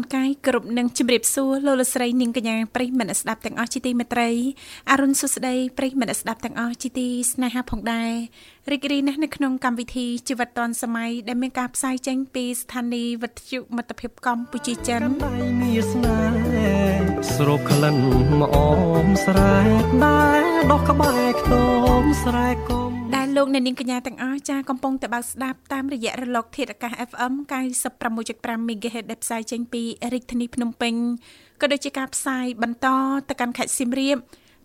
ញ្ញាតលំអរកាយគ្រប់នឹងជម្រាបសួរលោកលស្រីនាងកញ្ញាប្រិយមិត្តស្ដាប់ទាំងអស់ជាទីមេត្រីអរុនសុស្ដីប្រិយមិត្តស្ដាប់ទាំងអស់ជាទីស្នេហាផងដែររីករាយណាស់នៅក្នុងកម្មវិធីជីវិតឌွန်សម័យដែលមានការផ្សាយចេញពីស្ថានីយ៍វិទ្យុមិត្តភាពកម្ពុជាចិនដៃមានស្នេហ៍ស្រូបក្លិនមកអមស្រែកដែរដោះក្បែរខ្ទមស្រែកគុំដែ លលោកអ្នកនាងកញ្ញាទាំងអស់ចាកំពុងតបស្ដាប់តាមរយៈរលក ធាតុអាកាស FM 96.5 MHz ដែលផ្សាយចេញពីរាជធានីភ្នំពេញក៏ដូចជាការផ្សាយបន្តទៅកាន់ខេត្តសៀមរាប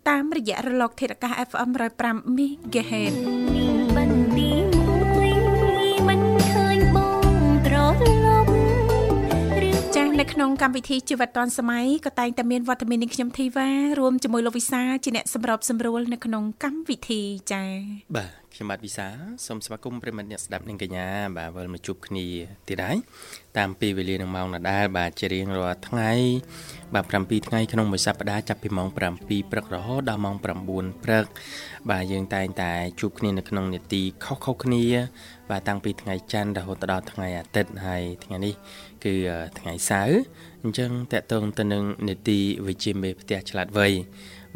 តាមរយៈរលក ធាតុអាកាស FM 105 MHz ក្នុងកម្មវិធីជីវិតឌွန်សម័យក៏តែងតែមានវត្តមាននឹងខ្ញុំធីវ៉ារួមជាមួយលោកវិសាជាអ្នកសម្របសម្រួលនៅក្នុងកម្មវិធីចា៎បាទខ្ញុំបាទវិសាសូមស្វាគមន៍ប្រិមិត្តអ្នកស្ដាប់និងកញ្ញាបាទវិលមកជួបគ្នាទៀតហើយតាមពេលវេលានឹងម៉ោងដដែលបាទជារៀងរាល់ថ្ងៃបាទ7ថ្ងៃក្នុងមួយសប្ដាហ៍ចាប់ពីម៉ោង7ព្រឹករហូតដល់ម៉ោង9ព្រឹកបាទយើងតែងតែជួបគ្នានៅក្នុងនេតិខុសៗគ្នា បាទតាំងពីថ្ងៃច័ន្ទរហូតដល់ថ្ងៃអាទិត្យហើយថ្ងៃនេះ គឺថ្ងៃសៅរ៍អញ្ចឹងតកតងទៅនឹងនេតិវិជ្ជាមេផ្ទះឆ្លាតវៃ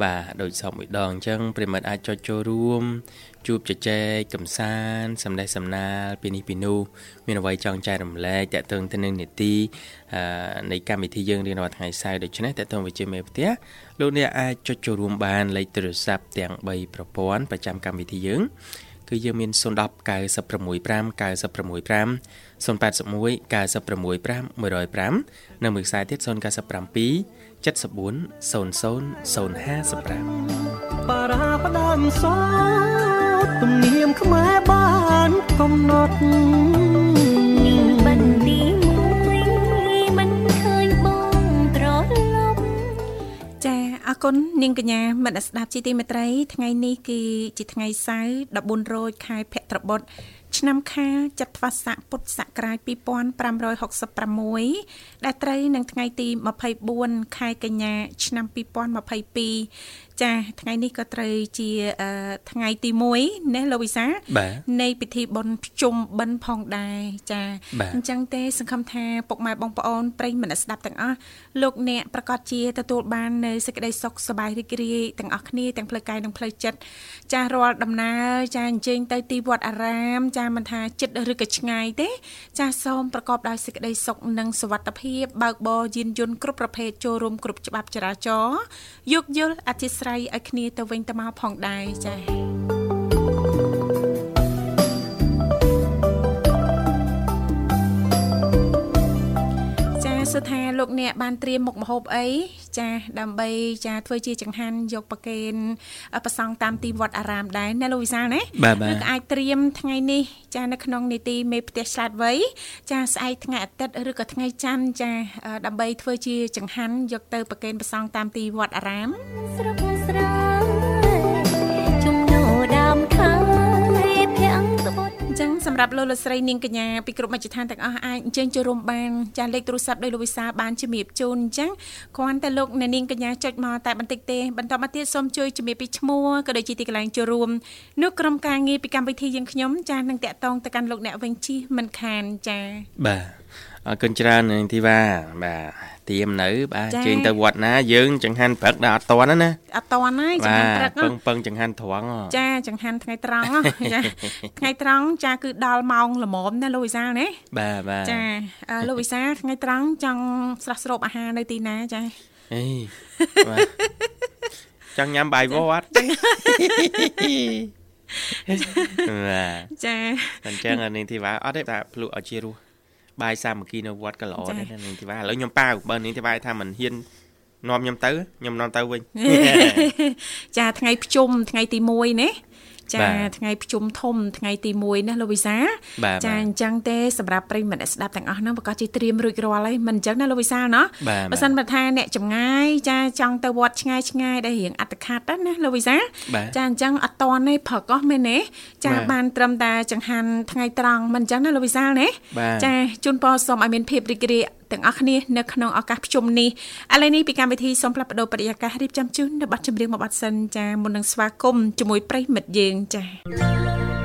បាទដូចសពមួយដងអញ្ចឹងប្រិមិត្តអាចចុចចូលរួមជួបជជែកកំសាន្តសំដេះសំណាលពីនេះពីនោះមានអ្វីចង់ចែករំលែកតកតងទៅនឹងនីតិនៃកម្មវិធីយើងរៀនរាល់ថ្ងៃសៅរ៍ដូច្នេះតកតងវិជ្ជាមេផ្ទះលោកអ្នកអាចចុចចូលរួមបានលេខទូរស័ព្ទទាំង3ប្រព័ន្ធប្រចាំកម្មវិធីយើង គឺយើងមាន010 965 965 081 965 105នៅមួយខ្សែទៀត097 74 00 055បារាផ្ដាំសោតទំនៀមខ្មែរបានកំណត់នាងបន្ទីមួយមិនឃើញបងត្រឡប់ចាអរគុណនាងកញ្ញាមិត្តស្ដាប់ជីទីមេត្រី ថ្ងៃនេះគឺជាថ្ងៃសៅរ៍14រោចខែភទ្របទ ឆ្នាំខាលចត្វាស័កពុទ្ធសករាជ2566ដែលត្រូវនឹងថ្ងៃទី24ខែកញ្ញា ឆ្នាំ2022 ចាថ្ងៃនេះក៏ត្រូវជាថ្ងៃទី1ណាលោកវិសានៃពិធីបុណ្យភ្ជុំបិណ្ឌផងដែរចាអញ្ចឹងទេសង្ឃឹមថាពុកម៉ែបងប្អូនប្រិយមិត្តស្ដាប់ទាំងអស់លោកអ្នកប្រកាសជាទទួលបាននៅសេចក្តីសុខសប្បាយរីករាយទាំងអស់គ្នាទាំងផ្លូវកាយនិងផ្លូវចិត្តចារាល់ដំណើរចាអញ្ជើញទៅទីវត្តអារាម ចាមិនថាចិត្តឬក៏ឆ្ងាយទេ ចាសូមប្រកបដោយសេចក្តីសុខនិងសុវត្ថិភាពបើកបរយានយន្តគ្រប់ប្រភេទចូលរួមគ្រប់ច្បាប់ចរាចរណ៍យោគយល់អធិស្ឋានឲ្យគ្នាទៅវិញទៅមកផងដែរចា៎ សួរថាលោកអ្នកបានត្រៀមមុខម្ហូបអីចាដើម្បីចាធ្វើជាចង្ហាន់យកប្រគេនប្រសង់តាមទីវត្តអារាមដែរណាលោកវិសាលណាឬក៏អាចត្រៀមថ្ងៃនេះចានៅក្នុងនីតិមេផ្ទះឆ្លាតវៃចាស្អែកថ្ងៃអាទិត្យឬក៏ថ្ងៃច័ន្ទចាដើម្បីធ្វើជាចង្ហាន់យកទៅប្រគេនប្រសង់តាមទីវត្តអារាមស្រុកស្រែចឹ សម្រាប់លោកលោកស្រីនាងកញ្ញាពីគ្រប់មជ្ឈដ្ឋានទាំងអស់អាចអញ្ជើញចូលរួមបានចាស់លេខទូរស័ព្ទដោយលោកវិសាបានជំរាបជូនអញ្ចឹងគ្រាន់តែលោកអ្នកនាងកញ្ញាចុចមកតែបន្តិចទេបន្តមកទៀតសូមជួយជំរាបពីឈ្មោះក៏ដូចជាទីកន្លែងចូលរួមនោះក្រុមការងារពីកម្មវិធីយើងខ្ញុំចាស់នឹងតាក់ទងទៅកាន់លោកអ្នកវិញជិះមិនខានចាបាទ អរគុណច្រើននាងធីវ៉ាបាទទៀមនៅ បាទជើញទៅវត្តណាយើងចង្ហាន់ព្រឹកដល់អត់តន់ណាអត់តន់ហើយចង្ហាន់ព្រឹកពឹងពឹងចង្ហាន់ត្រង់ចាចង្ហាន់ថ្ងៃត្រង់ចាថ្ងៃត្រង់ចាគឺដល់ម៉ោងល្មមណាលោកវិសាលណាបាទបាទចាលោកវិសាលថ្ងៃត្រង់ចង់ស្រស់ស្រូបអាហារនៅទីណាចាអេបាទចង់ញ៉ាំបាយវត្តបាទចាអញ្ចឹងនាងធីវ៉ាអត់ទេតែភ្លុកឲ្យជារស់ បាយសាមគ្គីនៅវត្តក៏ល្អដែរនាងធីវ៉ាឥឡូវខ្ញុំប៉ាវបើនាងធីវ៉ាថាមិនហ៊ាននាំខ្ញុំទៅខ្ញុំនាំទៅវិញចាថ្ងៃភ្ជុំថ្ងៃទី1ណា ចាថ្ងៃភ្ជុំធំថ្ងៃទី1ណាលោកវិសាចាអញ្ចឹងទេសម្រាប់ប្រិយមិត្តអ្នកស្ដាប់ទាំងអស់ហ្នឹងប្រកាសជាត្រៀមរួចរាល់ហើយមិនអញ្ចឹងណាលោកវិសាណោះបើសិនបើថាអ្នកចម្ងាយចាចង់ទៅវត្តឆ្ងាយឆ្ងាយដែលរៀងអត្តខាត់ណាលោកវិសាចាអញ្ចឹងអត់តន់ទេព្រឹកអស់មែនទេចាបានត្រឹមតែចង្ហាន់ថ្ងៃត្រង់មិនអញ្ចឹងណាលោកវិសាលណាចាជូនពរសូមឲ្យមានភាពរីករាយ ទាំងអស់គ្នានៅក្នុងឱកាសប្រជុំនេះឥឡូវនេះពីកម្មវិធីសូមផ្លាប់បដោបរិយាកាសរៀបចំជូននៅប័ណ្ណចម្រៀងមួយប័ណ្ណសិនចាមុននឹងស្វាគមន៍ជាមួយប្រិយមិត្តយើងចា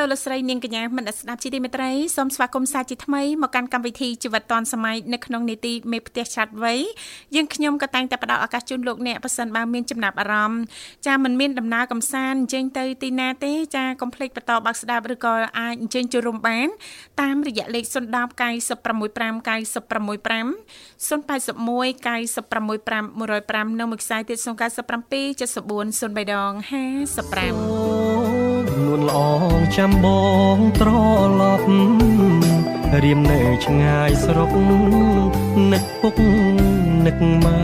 លោកលោកស្រីនាងកញ្ញាមិនស្ដាប់ជីទីមេត្រីសូមស្វាគមន៍សាជាថ្មីមកកាន់កម្មវិធីជីវិតឌွန်សម័យនៅក្នុងនីតិមេផ្ទះឆាត់វ័យយើងខ្ញុំក៏តែងតែផ្ដល់ឱកាសជូនលោកអ្នកប៉ះសិនបើមានចំណាប់អារម្មណ៍ចាមិនមានដំណើរកំសាន្តអញ្ជើញទៅទីណាទេចាកុំភ្លេចបន្តបើកស្ដាប់ឬក៏អាចអញ្ជើញចូលរួមបាន តាមរយៈលេខ010 965 965 081 965 105និងមួយខ្សែទៀត097 74 03ដង55 នួនល្អចាំបងត្រឡប់រៀមនៅឆ្ងាយស្រុកនឹកពុកនឹកម៉ែ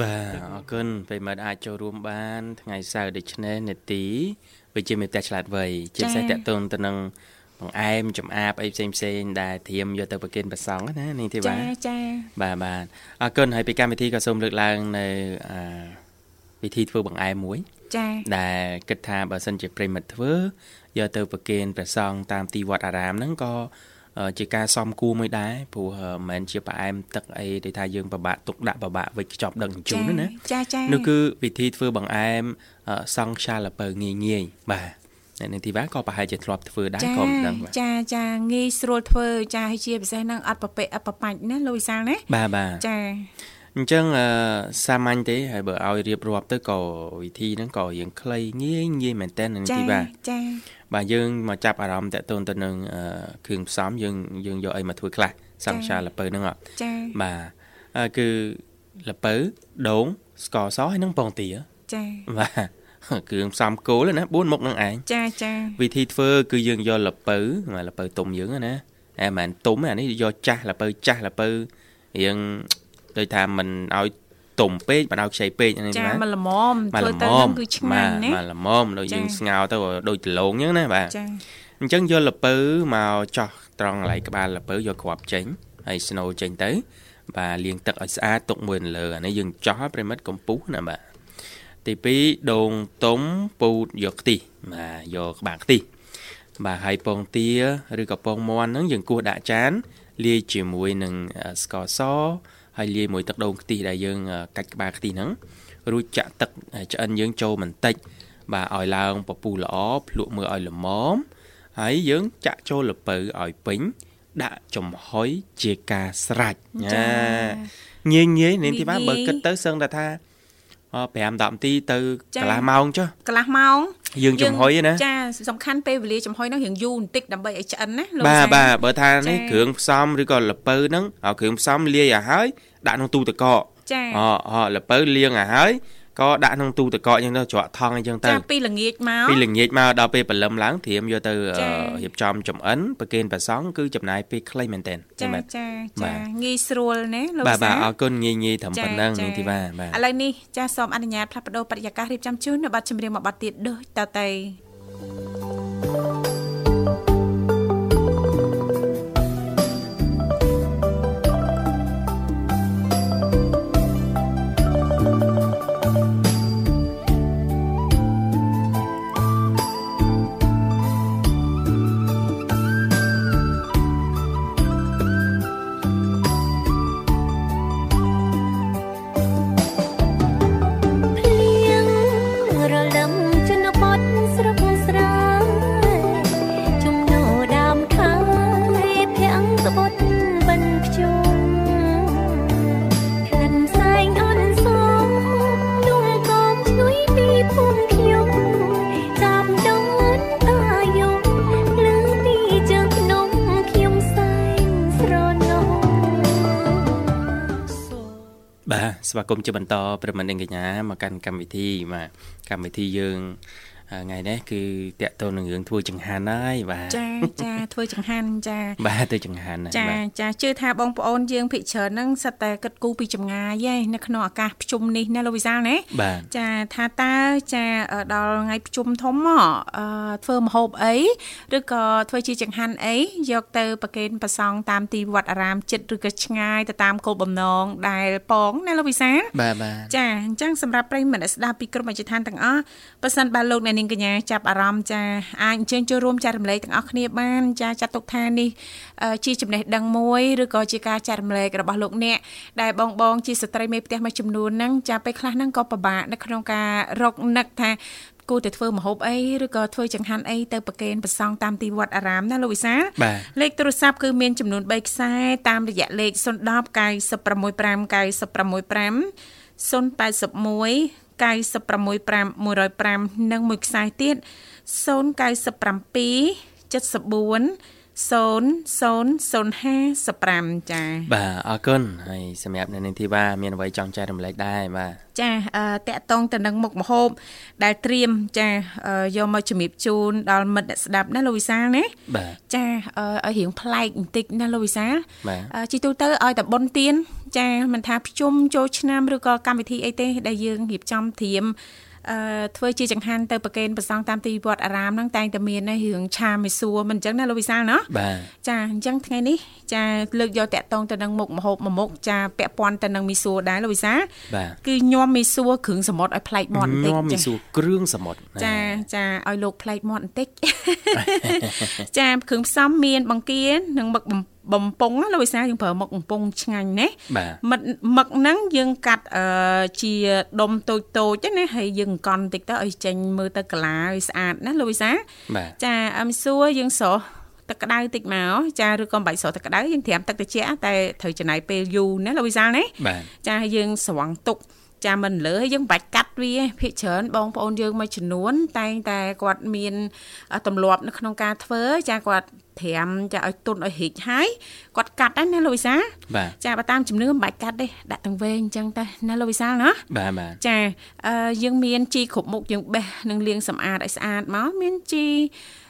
បាទអរគុណពេលមកអាចចូលរួមបាន ថ្ងៃសៅរ៍ដូច្នេះនេតិវិជ្ជាមេផ្ទះឆ្លាតវៃជាពិសេសតកតូនទៅនឹងបង្អែមចំអាបអីផ្សេងផ្សេងដែលត្រៀមយកទៅប្រគិនប្រសងណានេះទេបាទចាចាបាទបាទអរគុណហើយពីកម្មវិធីក៏សូមលើកឡើងនៅ វិធីធ្វើបង្អែមមួយចា៎ដែលគិតថាបើសិនជាប្រិមិត្តធ្វើយកទៅប្រគេនព្រះសង្ឃតាមទីវត្តអារាមហ្នឹងក៏ជាការសំគួរមួយដែរព្រោះមិនមែនជាផ្អែមទឹកអីដែលថាយើងពិបាកទុកដាក់ពិបាកវិចខ្ចប់ដឹកជញ្ជូនណាចាចានោះគឺវិធីធ្វើបង្អែមសង់ខ្យាលពៅងាយងាយបាទអ្នកនាងធីវ៉ាក៏ប្រហែលជាធ្លាប់ធ្វើដែរក៏មិនដឹងបាទចាចាងាយស្រួលធ្វើចាហើយជាពិសេសហ្នឹងអត់ប្រពេអត់ប្របាច់ណាលោកវិសាលណាបាទបាទចា អញ្ចឹងសាមញ្ញទេហើយបើឲ្យរៀបរាប់ទៅក៏វិធីហ្នឹងក៏រៀងខ្លីងាយងាយមែនតើនាងធីវ៉ាចាបាទយើងមកចាប់អារម្មណ៍តទៅទៅនឹងគ្រឿងផ្សំយើងយើងយកអីមកធ្វើខ្លះសង្ខារលពៅហ្នឹងចាបាទគឺលពៅដូងស្ករសហើយនឹងពងទាចាបាទគ្រឿងផ្សំគោលណា4មុខនឹងឯងចាចាវិធីធ្វើគឺយើងយកលពៅលពៅទុំយើងណាតែមិនទុំអានេះយកចាស់លពៅចាស់លពៅរៀង ដូចថាមិនឲ្យទុំពេកមិនឲ្យខ្ចីពេកហ្នឹងចាមិនល្មមធ្វើទៅនឹងគឺឆ្ងាញ់ណាមិនល្មមដូចយើងស្ងោរទៅដូចដលងអញ្ចឹងណាបាទចាអញ្ចឹងយកលពៅមកចោះត្រង់កន្លែងក្បាលលពៅយកគ្រាប់ចេញហើយស្នូលចេញទៅ បាទលាងទឹកឲ្យស្អាតទុកមួយលើអានេះយើងចោះឲ្យប្រិមិត្តកំពុះណាបាទទី2ដូងទុំពូតយកខ្ទិះបាទយកក្បាលខ្ទិះបាទហើយពងទាឬក៏ពងមាន់ហ្នឹងយើងគោះដាក់ចានលាយជាមួយនឹងស្ករស ហើយលាយមួយទឹកដូងខ្ទិះដែលយើងកាច់ក្បាលខ្ទិះហ្នឹងរួចចាក់ទឹកឆ្អិនយើងចូលបន្តិចបាទឲ្យឡើងពពុះល្អភ្លក់មើលឲ្យល្មមហើយយើងចាក់ចូលលពៅឲ្យពេញដាក់ចំហុយជាការស្រេចណាងាយងាយនាងទីបាទបើគិតទៅសឹងតែថា5 10នាទីទៅកន្លះម៉ោងចុះកន្លះម៉ោង យើងចំហុយណាចាសំខាន់ពេលវេលាចំហុយហ្នឹងរៀងយូរបន្តិចដើម្បីឲ្យឆ្អិនណាលោកបាទបាទបើថានេះគ្រឿងផ្សំឬក៏លពៅហ្នឹងឲ្យគ្រឿងផ្សំលាយឲ្យហើយដាក់ក្នុងទូទឹកកកចាអអលពៅលាងឲ្យហើយ ក៏ដាក់ក្នុងទូទឹកកកអញ្ចឹងទៅច្រកថងអញ្ចឹងទៅចាពីល្ងាចមកពីល្ងាចមកដល់ពេលព្រលឹមឡើងត្រៀមយកទៅរៀបចំចំអិនប្រគេនព្រះសង្ឃគឺចំណាយពេលខ្លីមែនទែនចាចាចាងាយស្រួលណាលោកសាបាទបាទអរគុណងាយងាយត្រឹមប៉ុណ្ណឹងនាងធីវ៉ាបាទឥឡូវនេះចាសូមអនុញ្ញាតផ្លាស់ប្ដូរបរិយាកាសរៀបចំជូននៅប័ណ្ណចម្រៀងមួយប័ណ្ណទៀតដូចតទៅ ស្វាគមន៍ជាបន្តប្រិមត្តកញ្ញាមកកាន់កម្មវិធីបាទកម្មវិធីយើង ថ្ងៃនេះគឺតាក់ទងនឹងរឿងធ្វើចង្ហាន់ហើយបាទចាចាធ្វើចង្ហាន់ចា បាទធ្វើចង្ហាន់ចាចាជឿថាបងប្អូនយើងភិកច្រើនហ្នឹងសិតតែគិតគូរពីចម្ងាយឯងនៅក្នុងឱកាសភ្ជុំនេះណាលោកវិសាលណាចាថាតើចាដល់ថ្ងៃភ្ជុំធំអឺធ្វើម្ហូបអីឬក៏ធ្វើជាចង្ហាន់អីយកទៅប្រគេនប្រសង់តាមទីវត្តអារាមចិត្តឬក៏ឆ្ងាយទៅតាមគោលបំណងដែលប៉ងណាលោកវិសាលបាទបាទចាអញ្ចឹងសម្រាប់ប្រិយមិត្តស្ដាប់ពីក្រុមអចិន្តានទាំងអស់ប៉ះសិនបើលោកអ្នកនាងកញ្ញាចាប់អារម្មណ៍ចាអាចអញ្ជើញចូលរួមចែករំលែកទាំងអស់គ្នាបានចាចាត់ទុកថានេះជាចំណេះដឹងមួយឬក៏ជាការចែករំលែករបស់លោកអ្នកដែលបងបងជាស្ត្រីមេផ្ទះមួយចំនួនហ្នឹងចាពេលខ្លះហ្នឹងក៏ពិបាកនៅក្នុងការរកនឹកថាគួរតែធ្វើម្ហូបអីឬក៏ធ្វើចង្ហាន់អីទៅប្រគេនប្រសង់តាមទីវត្តអារាមណាលោកវិសាលេខទូរស័ព្ទគឺមានចំនួន3ខ្សែតាមរយៈលេខ010 965 965 081 0965 105និងមួយខ្សែទៀត097 74 00055ចាបាទអរគុណហើយសម្រាប់នៅនាងធីវ៉ាមានអ្វីចង់ចែករំលែកដែរបាទចាអឺតកតងទៅនឹងមុខម្ហូបដែលត្រៀមចាយកមកជំរាបជូនដល់មិត្តអ្នកស្ដាប់ណាលោកវិសាលណាចាឲ្យរៀងប្លែកបន្តិចណាលោកវិសាលជីទូទៅឲ្យតែប៉ុនទៀនចាមិនថាភ្ជុំចូលឆ្នាំឬក៏កម្មវិធីអីទេដែលយើងរៀបចំត្រៀម អឺធ្វើជាចង្ហាន់ទៅប្រគេនប្រសង់តាមទីវត្តអារាមហ្នឹងតែងតែមានរឿងឆាមីសួរមិនអញ្ចឹងណាលោកវិសាលណាបាទចាអញ្ចឹងថ្ងៃនេះ ចាលើកយកតាក់តងទៅនឹងមុខម្ហូបមួយមុខចាពាក់ព័ន្ធទៅនឹងមីសួរដែរលោកវិសាលគឺញោមមីសួរគ្រឿងសមុទ្រឲ្យប្លែកមាត់បន្តិចញោមមីសួរគ្រឿងសមុទ្រចាចាឲ្យលោកប្លែកមាត់បន្តិចចាគ្រឿងផ្សំមានបង្គានិងមឹកបំបំពង់លោកវិសាយើងប្រើមឹកបំពង់ឆ្ងាញ់ណាមឹកមឹកហ្នឹងយើងកាត់អឺជាដុំតូចតូចណាហើយយើងកន់តិចទៅឲ្យចេញមើលទៅកាឡាឲ្យស្អាតណាលោកវិសាចាអឹមសួរយើងស្រស់ ទឹកក្តៅតិចមកចាឬក៏មិនបាច់ស្រស់ទឹកក្តៅយើងត្រាំទឹកត្រជាក់តែត្រូវចំណាយពេលយូរណាលោកវិសាលណាចាយើងស្រង់ទុកចាមិនលើហើយយើងបាច់កាត់វាភាកច្រើនបងប្អូនយើងមួយចំនួន តែងតែគាត់មានទម្លាប់នៅក្នុងការធ្វើ ចាគាត់ត្រាំចាឲ្យទុនឲ្យរីកហើយគាត់កាត់ដែរណាលោកវិសាចាបើតាមជំនឿមិនបាច់កាត់ទេដាក់ទាំងវែងអញ្ចឹងតែណាលោកវិសាណាបាទបាទចាយើងមានជីគ្រប់មុខយើងបេះនិងលាងសម្អាតឲ្យស្អាតមកមានជីអឺ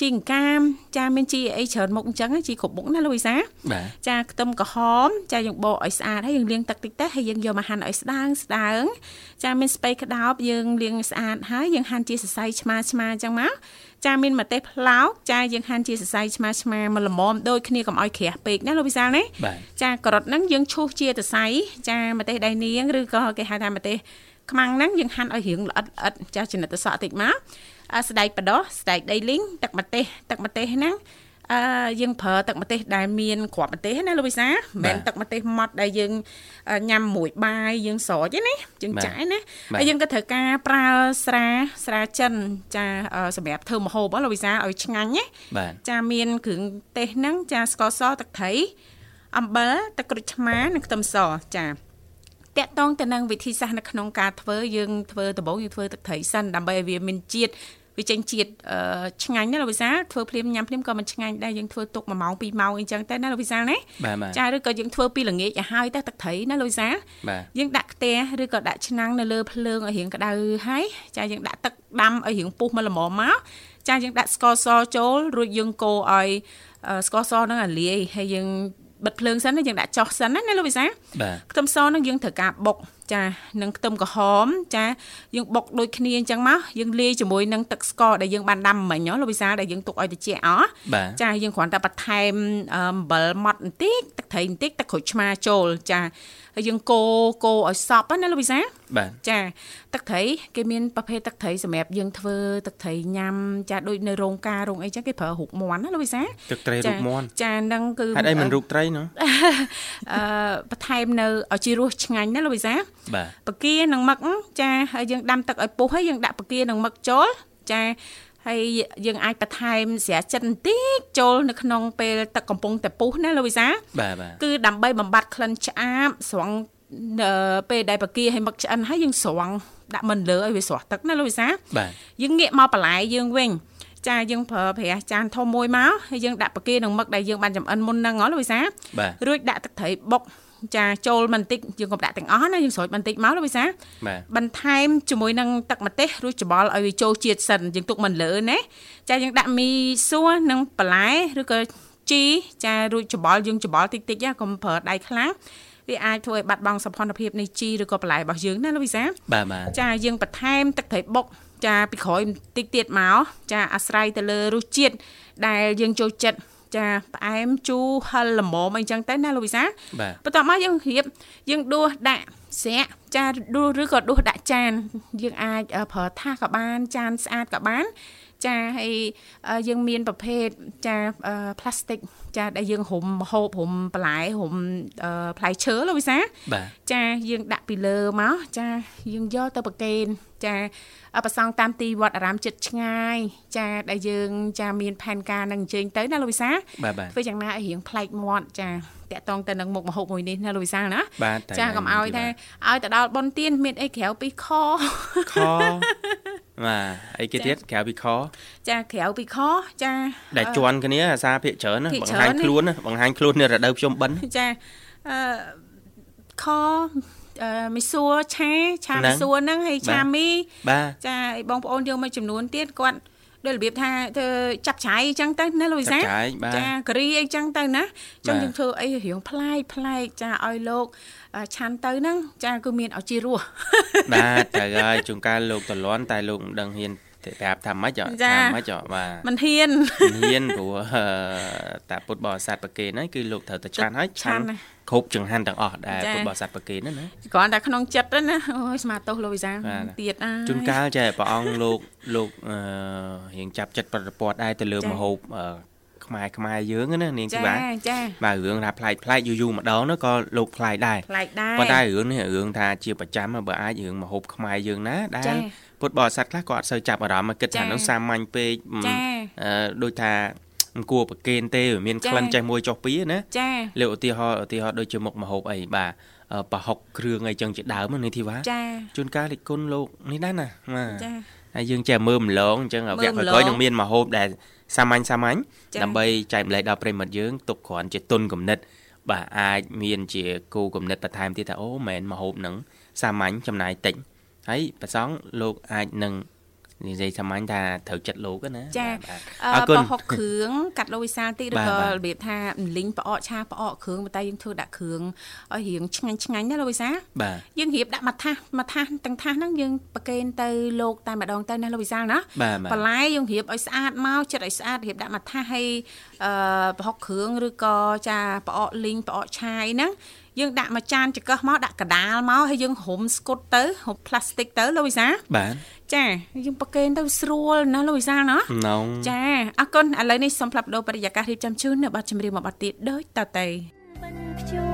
ជីអង្កាមចាមានជីអីច្រើនមុខអញ្ចឹងជីគ្រប់មុខណាលោកវិសាចាខ្ទឹមក្រហមចាយើងបកឲ្យស្អាតហើយយើងលាងទឹកតិចទៅហើយយើងយកមកហាន់ឲ្យស្ដើងស្ដើងចាមានស្ពៃក្តោបយើងលាងស្អាតហើយយើងហាន់ជាសរសៃឆ្មាឆ្មាអញ្ចឹងមកចាមានម្ទេសផ្លោកចាយើងហាន់ជាសរសៃឆ្មាឆ្មាមកល្មមដូចគ្នាកុំឲ្យក្រាស់ពេកណាលោកវិសាលណាចាការ៉ុតហ្នឹងយើងឈូសជាសរសៃចាម្ទេសដៃនាងឬក៏គេហៅថាម្ទេសខ្មាំងហ្នឹងយើងហាន់ឲ្យរៀងល្អិតល្អិតចាចំណិតទៅសក់តិចមក ស្ដែកបដោះស្ដែកដីលីងទឹកម្ទេសទឹកម្ទេសហ្នឹងអឺយើងប្រើទឹកម្ទេសដែលមានគ្រាប់ម្ទេសណាលោកវិសាមិនមែនទឹកម្ទេសម៉ត់ដែលយើងញ៉ាំមួយបាយយើងស្រោចទេណាយើងចាយណាហើយយើងក៏ត្រូវការប្រើស្រាស្រាចិនចាសម្រាប់ធ្វើម្ហូបលោកវិសាឲ្យឆ្ងាញ់ណាចាមានគ្រឿងទេសហ្នឹងចាស្ករសទឹកត្រីអំបិលទឹកក្រូចឆ្មានិងខ្ទឹមសចា តកតងទៅនឹងវិធីសាស្ត្រនៅក្នុងការធ្វើយើងធ្វើដំបូងយើងធ្វើទឹកត្រីសិនដើម្បីឲ្យវាមានជាតិវាចេញជាតិឆ្ងាញ់ណាលោកវិសាលធ្វើភ្លាមញ៉ាំភ្លាមក៏មិនឆ្ងាញ់ដែរយើងធ្វើទុក1ម៉ោង2ម៉ោងអីចឹងតែណាលោកវិសាលណាចាឬក៏យើងធ្វើពីល្ងាចឲ្យហើយតែទឹកត្រីណាលោកវិសាលយើងដាក់ខ្ទះឬក៏ដាក់ឆ្នាំងនៅលើភ្លើងឲ្យរៀងក្តៅហើយចាយើងដាក់ទឹកដាំឲ្យរៀងពុះមកល្មមមកចាយើងដាក់ស្ករសចូលរួចយើងកូរឲ្យស្ករសហ្នឹងអាលាយហើយយើង បិទភ្លើងសិនយើងដាក់ចុះសិនណាណាលោកវិសាខ្ទឹមសហ្នឹងយើងត្រូវការបុកចានឹងខ្ទឹមក្រហមចាយើងបុកដូចគ្នាអញ្ចឹងមកយើងលាយជាមួយនឹងទឹកស្ករដែលយើងបានដាំមិញលោកវិសាដែលយើងទុកឲ្យត្រជាក់អចាយើងគ្រាន់តែបន្ថែមអំបិលម៉ត់បន្តិចទឹកត្រីបន្តិចទឹកក្រូចឆ្មាចូលចាហើយយើងកូរកូរឲ្យសប់ណាលោកវិសាបាទចាទឹកត្រីគេមានប្រភេទទឹកត្រីសម្រាប់យើងធ្វើទឹកត្រីញ៉ាំចាដូចនៅរោងការរោងអីចឹងគេប្រើរូបមាន់ណាលោកវិសាទឹកត្រីរូបមាន់ចាហ្នឹងគឺហេតុអីមិនរូបត្រីណោះអឺបន្ថែមនៅឲ្យជារសឆ្ងាញ់ណាលោកវិសាបាទបកានិងមឹកចាហើយយើងដាំទឹកឲ្យពុះហើយយើងដាក់បកានិងមឹកចូលចាហើយយើងអាចបន្ថែមស្រាចិនបន្តិចចូលនៅក្នុងពេលទឹកកំពុងតែពុះណាលោកវិសាបាទបាទគឺដើម្បីបំបត្តិក្លិនឆ្អាបស្រង់ពេលដែលបកាឲ្យមឹកឆ្អិនហើយយើងស្រង់ដាក់មិនលើឲ្យវាស្រស់ទឹកណាលោកវិសាបាទយើងងាកមកបន្លែយើងវិញចាយើងប្រើប្រះចានធំមួយមកហើយយើងដាក់បកានិងមឹកដែលយើងបានចំអិនមុនហ្នឹងហ៎លោកវិសារួចដាក់ទឹកត្រីបុក ចាចូលបន្តិចយើងកុំដាក់ទាំងអស់ណាយើងស្រោចបន្តិចមកលោកវិសាបន្ថែមជាមួយនឹងទឹកម្ទេសរួចច្បល់ឲ្យវាចូលជាតិសិនយើងទុកមិនលើណាចាយើងដាក់មីសួរនិងបន្លែឬក៏ជីចារួចច្បល់យើងច្បល់តិចតិចកុំប្រើដៃខ្លាំងវាអាចធ្វើឲ្យបាត់បង់សោភ័ណភាពនៃជីឬក៏បន្លែរបស់យើងណាលោកវិសាបាទបាទចាយើងបន្ថែមទឹកត្រីបុកចាពីក្រោយបន្តិចទៀតមកចាអាស្រ័យទៅលើរសជាតិដែលយើងចូលចិត្ត ចាផ្អែមជូរហឹរល្មមអីចឹងទៅណាលោកវិសាបន្ទាប់មកយើងរៀបយើងដួសដាក់ស្រាក់ចាដួសឬក៏ដួសដាក់ចានយើងអាចប្រើថាសក៏បានចានស្អាតក៏បាន ចាហើយយើងមានប្រភេទចាផ្លាស្ទិកចាដែលយើងរុំហូបរុំបន្លែរុំផ្លែឈើលោកវិសាចាយើងដាក់ពីលើមកចាយើងយកទៅប្រគេនចាប្រសងតាមទីវត្តអារាមចិត្តឆ្ងាយចាដែលយើងចាមានផែនការនឹងអញ្ជើញទៅណាលោកវិសាធ្វើយ៉ាងណាឲ្យរៀងប្លែកមាត់ចាតាក់តងទៅនឹងមុខមហូបមួយនេះណាលោកវិសាលណាចាកុំឲ្យថាឲ្យទៅដល់ប៉ុនទៀនមានអីក្រៅពីខខ បាទអីគេទៀតក្រៅពីខចាក្រៅពីខចាដែលជន់គ្នាអាសាភាកច្រើនបង្ហាញខ្លួនបង្ហាញខ្លួននៅរដូវភ្ជុំបិណ្ឌចាអឺខអឺមីសួរឆាឆាមីសួរហ្នឹងហើយឆាមីបាទចាឲ្យបងប្អូនយកមួយចំនួនទៀតគាត់ ដូចរបៀបថាធ្វើចាប់ឆាយអញ្ចឹងទៅណាលូវីសាចាការីអីចឹងទៅណាចឹងយើងធ្វើអីរៀងប្លែកប្លែកចាឲ្យលោកឆាន់ទៅហ្នឹងចាគឺមានឲ្យជារសបាទត្រូវហើយជួនកាលលោកតលន់តែលោកមិនដឹងហ៊ានប្រាប់ថាម៉េចថាម៉េចបាទមិនហ៊ានហ៊ានព្រោះតាពុទ្ធបរិស័ទប្រគេនហ្នឹងគឺលោកត្រូវតែឆាន់ហើយឆាន់ គ្រប់ចង្ហាន់ទាំងអស់ដែលពុទ្ធបរិស័ទប្រគេនហ្នឹងណាគ្រាន់តែក្នុងចិត្តហ្នឹងណាអូយស្មាទោសលោកវិសាទៀតអើជួនកាលចេះព្រះអង្គលោកលោកអឺរៀងចាប់ចិត្តប្រតិព័ទ្ធដែរទៅលើមហូបខ្មែរខ្មែរយើងណានាងជីវ៉ាចាបាទរឿងថាប្លែកប្លែកយូរយូរម្ដងនោះក៏លោកប្លែកដែរប្លែកដែរប៉ុន្តែរឿងនេះរឿងថាជាប្រចាំបើអាចរឿងមហូបខ្មែរយើងណាដែលពុទ្ធបរិស័ទខ្លះក៏អត់សូវចាប់អារម្មណ៍មកគិតថានោះសាមញ្ញពេកអឺដូចថា មិនគួរប្រគេនទេមានក្លិនចេះមួយចុះពីណាចាលើឧទាហរណ៍ឧទាហរណ៍ដូចជាមុខមហូបអីបាទប្រហុកគ្រឿងអីចឹងជាដើមនេះធីវ៉ាចាជួនកាលលេខគុណលោកនេះដែរណាបាទចាហើយយើងចេះមើលម្លងអញ្ចឹងវគ្គក្រោយនឹងមានមហូបដែលសាមញ្ញសាមញ្ញដើម្បីចែកម្លែកដល់ប្រិមិត្តយើងទុកគ្រាន់ជាទុនគំនិត បាទអាចមានជាគូគំនិតបន្ថែមទៀតថាអូមិនមែនមហូបនឹងសាមញ្ញចំណាយតិចហើយប្រសងលោកអាចនឹង និយាយសាមញ្ញថាត្រូវចិត្តលោកណាចាអរគុណប្រហុកគ្រឿងកាត់លោវិសាលតិចឬក៏របៀបថាលីងផ្អកឆាផ្អកគ្រឿងប៉ុន្តែយើងធ្វើដាក់គ្រឿងឲ្យរៀងឆ្ងាញ់ឆ្ងាញ់ណាលោវិសាយើងរៀបដាក់មួយថាសមួយថាសទាំងថាសហ្នឹងយើងប្រគេនទៅលោកតែម្ដងទៅណាលោវិសាលណាបន្លែយើងរៀបឲ្យស្អាតមកចិត្តឲ្យស្អាតរៀបដាក់មួយថាសឲ្យអឺប្រហុកគ្រឿងឬក៏ចាផ្អកលីងផ្អកឆាយហ្នឹងយើងដាក់មួយចានចង្កឹះមកដាក់កដាលមកហើយយើងរុំស្គុតទៅរុំផ្លាស្ទិកទៅលោកវិសាបាទ ចាយើងប្រគេនទៅស្រួលណាលោកវិសាណាចាអរគុណឥឡូវនេះសូមផ្លាប់បដោបរិយាកាសរៀបចំជូននៅប័ណ្ណចម្រៀងមួយប័ណ្ណទៀតដូចតទៅខិ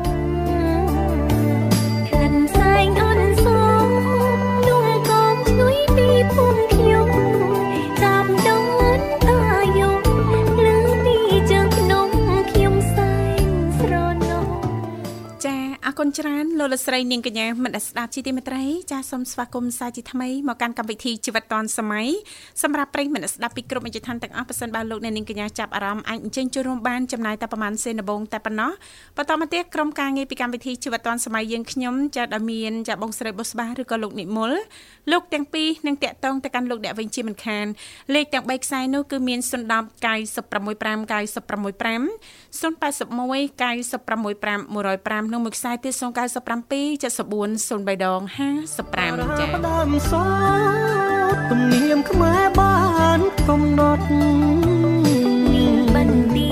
គុណច្រើនលោកលស្រីនាងកញ្ញាមិត្តស្ដាប់ជីទីមេត្រីចាសសូមស្វាគមន៍សាជាថ្មីមកកាន់កម្មវិធីជីវិតឌွန်សម័យសម្រាប់ប្រិយមិត្តស្ដាប់ពីគ្រប់អញ្ជើញទាំងអស់ប៉ះសិនបើលោកអ្នកនាងកញ្ញាចាប់អារម្មណ៍អាចអញ្ជើញចូលរួមបានចំណាយតែប្រហែលសេនដបងតែប៉ុណ្ណោះបន្តមកទៀតក្រុមការងារពីកម្មវិធីជីវិតឌွန်សម័យយើងខ្ញុំចាដែលមានចាបងស្រីបុស្បាឬក៏លោកនិមលលោកទាំងពីរនឹងតាក់ទងទៅកាន់លោកអ្នកវិញជាមិនខានលេខទាំង3ខ្សែនោះគឺមាន010 965 965 081 965 105និងមួយខ្សែទៀត097 74 03ដង55ចា៎ដើមសោទំនៀមខ្មែរបានកំណត់បន្ទី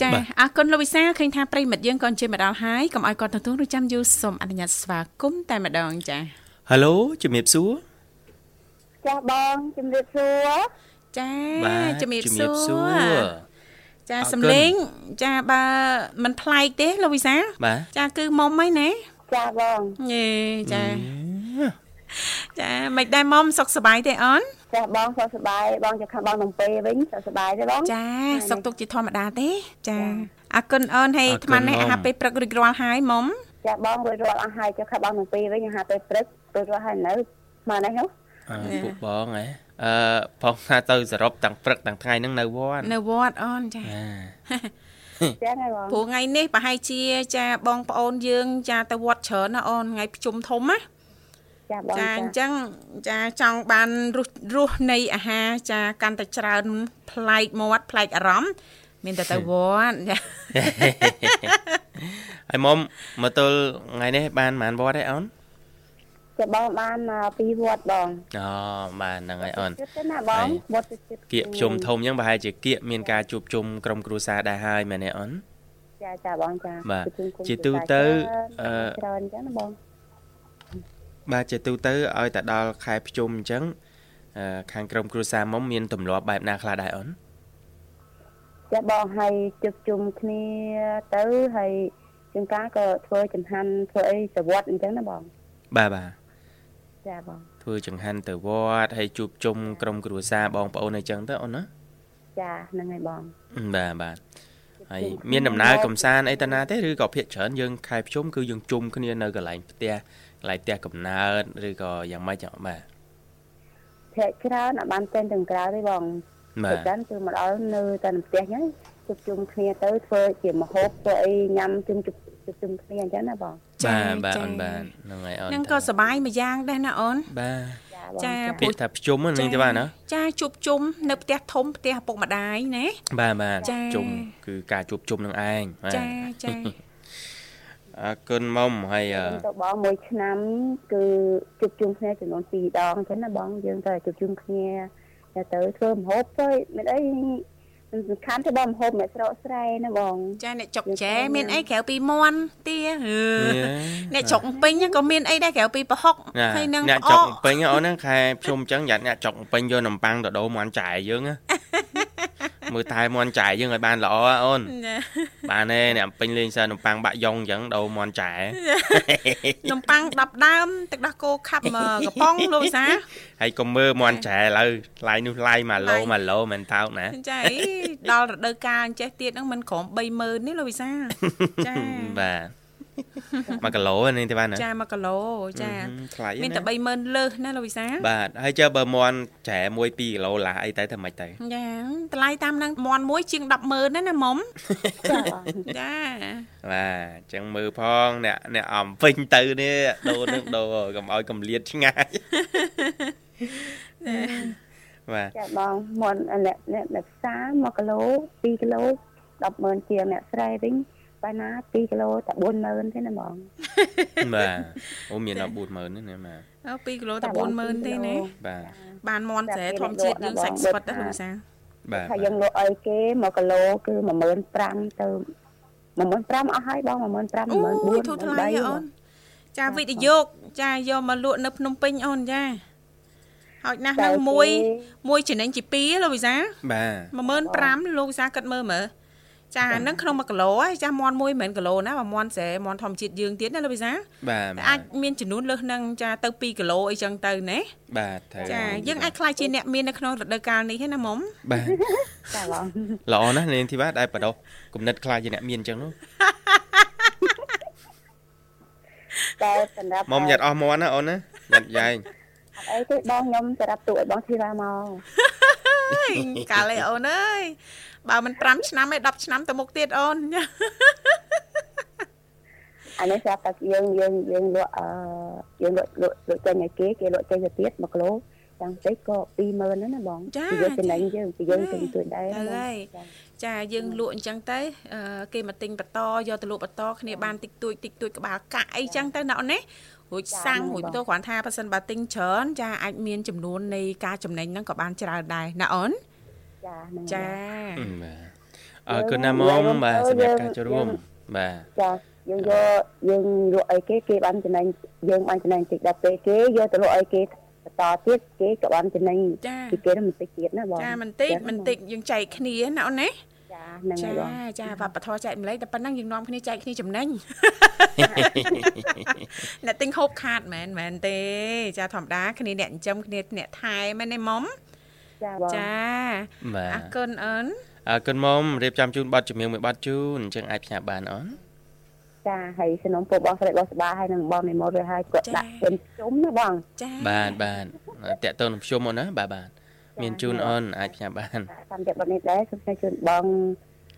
ចាអរគុណលោកវិសាឃើញថាប្រិមិត្តយើងក៏អញ្ជើញមកដល់ហើយកុំឲ្យគាត់ទទួលឬចាំយូរសូមអនុញ្ញាតស្វាគមន៍តែម្ដងចាហៅឡូជំរាបសួរចាបងជំរាបសួរចាជំរាបសួរ ចាសំលេងចាបើមិនប្លែកទេលោកវិសាចាគឺមុំហីណាចាបងយេចាចាមិនដែរមុំសុខសប្បាយទេអូនចាបងសុខសប្បាយបងจะខាងបងនឹងពេលវិញសុខសប្បាយទេបងចាសុខទុកជាធម្មតាទេ ចាអរគុណអូនហើយអាត្មានេះអាហារពេលព្រឹករួចរាល់ហើយមុំចាបងរួចរាល់អស់ហើយចុះខាងបងនឹងពេលវិញអាហារពេលព្រឹករួចរាល់ហើយនៅស្មាននេះហ៎ ពួកបងហ៎អឺផងថាទៅសរុបទាំងព្រឹកទាំងថ្ងៃហ្នឹងនៅវត្តនៅវត្តអូនចាចាហើយបងព្រោះថ្ងៃនេះប្រហែលជាចាបងប្អូនយើងចាទៅវត្តច្រើនណាអូនថ្ងៃប្រជុំធំណាចាបងចាអញ្ចឹងចាចង់បានរសរសនៃអាហារចាកាន់តែច្រើនប្លែកមាត់ប្លែកអារម្មណ៍មានតែទៅវត្តចាហើយមុំមកទល់ថ្ងៃនេះបានប៉ុន្មានវត្តទេអូន ចាបងបានពីវត្តបងអូបានហ្នឹងហើយអូនចិត្តណាបងវត្តចិត្តគៀកជុំធំអញ្ចឹងប្រហែលជាគៀកមានការជួបជុំក្រុមគ្រួសារដែរហើយមែនទេអូនចាចាបងចាបាទជាទូទៅអឺច្រើនអញ្ចឹងណាបងបាទជាទូទៅឲ្យតែដល់ខែភ្ជុំអញ្ចឹងខាងក្រុមគ្រួសារមុំមានទម្លាប់បែបណាខ្លះដែរអូនចាបងឲ្យជួបជុំគ្នាទៅហើយជាងការក៏ធ្វើចំហាន់ធ្វើអីសវត្តអញ្ចឹងណាបងបាទបាទ ចាបងធ្វើចង្ហាន់ទៅវត្តហើយជួបជុំក្រុមគ្រួសារបងប្អូនអីចឹងទៅអូនណាចាហ្នឹងហើយបងបាទបាទហើយមានដំណើរកំសាន្តអីតាណាទេឬក៏ភាកច្រើនយើងខែភ្ជុំគឺយើងជុំគ្នានៅកន្លែងផ្ទះកន្លែងផ្ទះកំណើតឬក៏យ៉ាងម៉េចបាទភាកច្រើនអត់បានចេញទាំងក្រៅទេបងបាទច្រើនគឺមកដល់នៅតែផ្ទះហ្នឹងជួបជុំគ្នាទៅធ្វើជាមហូបធ្វើអីញ៉ាំជុំជុំជុំគ្នាអញ្ចឹងណាបង បាទបាទអូនបាទហ្នឹងហើយអូនហ្នឹងក៏សុបាយមួយយ៉ាងដែរណាអូនបាទចាចាពាក្យថាប្រជុំហ្នឹងទេបាទណាចាជួបជុំនៅផ្ទះធំផ្ទះឪពុកម្ដាយណាបាទបាទជុំគឺការជួបជុំនឹងឯងចាចាអរគុណមុំហើយទៅបងមួយឆ្នាំ គឺជួបជុំគ្នាចំនួន2ដងអញ្ចឹងណាបងយើងទៅជួបជុំគ្នាទៅធ្វើម្ហូបទៅមានអី សំខាន់ទៅបងមហូបអ្នកស្រកស្រែណាបង ចាអ្នកចុកចែមានអីក្រៅពីមន់ទាអ្នកចុកពេញក៏មានអីដែរក្រៅពីប្រហុកហើយនឹងអ្នកចុកពេញអូនហ្នឹងខែភ្ជុំអញ្ចឹងយ៉ាអ្នកចុកពេញយកនំប៉័ងទៅដូរមន់ចែយើងណា មើលតែមន់ចែយើងឲ្យបានល្អអូនបានទេអ្នកពេញលេងសើនំប៉័ងបាក់យ៉ុងអញ្ចឹងដូរមន់ចែនំប៉័ង10ដើមទឹកដោះគោខាប់កំប៉ុងលោកវិសាហើយកុំមើលមន់ចែឡើយថ្លៃនោះថ្លៃ1ឡូ1ឡូមិនថោកណាចាដល់រដូវកាលអញ្ចេះទៀតហ្នឹងមិនក្រោម30000ទេលោកវិសាចាបាទ 1គីឡូនេះទេបាទណាចា1គីឡូចាមានតែ30000លើសណាលោកវិសាបាទហើយចើបើមន់ចែ1 2គីឡូឡាអីទៅធ្វើម៉េចទៅចាតម្លៃតាមនឹងមន់មួយជាង100,000ណាណាមុំចាបាទអញ្ចឹងមើលផងអ្នកអ្នកអំពេញទៅនេះដូរនឹងដូរកុំឲ្យកំលៀតឆ្ងាយបាទចាបងមន់អ្នកអ្នកផ្សារ1គីឡូ2គីឡូ100,000ជាងអ្នកស្រែវិញ បើណា2គីឡូតែ40000ទេណាបងបាទអូមានដល់40000ទេណាបាទអូ2គីឡូតែ40000ទេណាបាទបានមន់ស្រែធម្មជាតិយើងសាច់ស្វិតណាលោកសាបាទថាយើងលក់អីគេ1គីឡូគឺ15000ទៅ15000អស់ហើយបង15000 14000អូធូរថ្លៃអូនចាវិនិយោគចាយកមកលក់នៅភ្នំពេញអូនចាហើយណាស់ហ្នឹងមួយមួយចំណេញជា2លោកវិសាបាទ15000លោកវិសាគិតមើលមើល ចាហ្នឹងក្នុង1គីឡូហ៎ចាមន់មួយមិនមែនគីឡូណាបើមន់ស្រែមន់ធម្មជាតិយើងទៀតណាលោកវិសាបាទអាចមានចំនួនលើសនឹងចាទៅ2គីឡូអីចឹងទៅណាបាទត្រូវចាយើងអាចខ្លាចជាអ្នកមាននៅក្នុងរដូវកាលនេះទេណាមុំបាទចាបងល្អណាស់នាងធីវ៉ាដែលបដោះគំនិតខ្លាចជាអ្នកមានអញ្ចឹងនោះតែសម្រាប់មុំញ៉ាត់អស់មន់ណាអូនណាញ៉ាត់យ៉ែងអីទេបងខ្ញុំសម្រាប់ទូឲ្យបងធីវ៉ាមក កាលឯអូនអើយបើមិន5ឆ្នាំឯ10ឆ្នាំទៅមុខទៀតអូនអានេះស្រាប់តែយើងយើងយើងលក់អឺយើងលក់លក់លក់ចេញឲ្យគេគេលក់ចេញទៅទៀត1គីឡូចាំតិចក៏20000ហ្នឹងណាបងពីយើងចំណេញយើងពីយើងទិញទួយដែរហើយចាយើងលក់អញ្ចឹងទៅគេមកទិញបន្តយកទៅលក់បន្តគ្នាបានតិចតួចតិចតួចក្បាលកាក់អីចឹងទៅណាអូនណា រួចសាំងរួចទៅគ្រាន់ថាប៉ះសិនបើទិញច្រើនចាអាចមានចំនួននៃការចំណេញហ្នឹងក៏បានច្រើនដែរណាអូនចាហ្នឹងចាបាទអរគុណណាមុំបាទសម្រាប់ការចូលរួមបាទចាយើងយកយើងលក់អីគេគេបានចំណេញយើងបានចំណេញតិចដល់ពេលគេយកទៅលក់អីគេបន្តទៀតគេក៏បានចំណេញពីគេនឹងបន្តិចទៀតណាបងចាបន្តិចបន្តិចយើងចែកគ្នាណាអូនណាចា ហ្នឹងហើយបងចាវប្បធម៌ចែកម្លែកតែប៉ុណ្ណឹងយើងនាំគ្នាចែកគ្នាចំណេញអ្នកទិញហូបខាតមែនមែនទេ ចាធម្មតាគ្នាអ្នកចិញ្ចឹមគ្នាអ្នកថែមែនទេមុំចាបងចាអរគុណអូនអរគុណមុំរៀបចំជូនប័ណ្ណជំនឿមួយប័ណ្ណជូនអញ្ចឹងអាចផ្សាយបានអូនចាហើយសំណុំពួកបងស្រីបងស្បាហើយនឹងបងមីម៉ូរួចហើយគាត់ដាក់ជុំជុំណាបងចាបាទបាទតាក់ទងនឹងខ្ញុំអូនណាបាទបាទ មានជូនអូនអាចផ្សាយបានតាមតែបទនេះដែរសូមជូនបង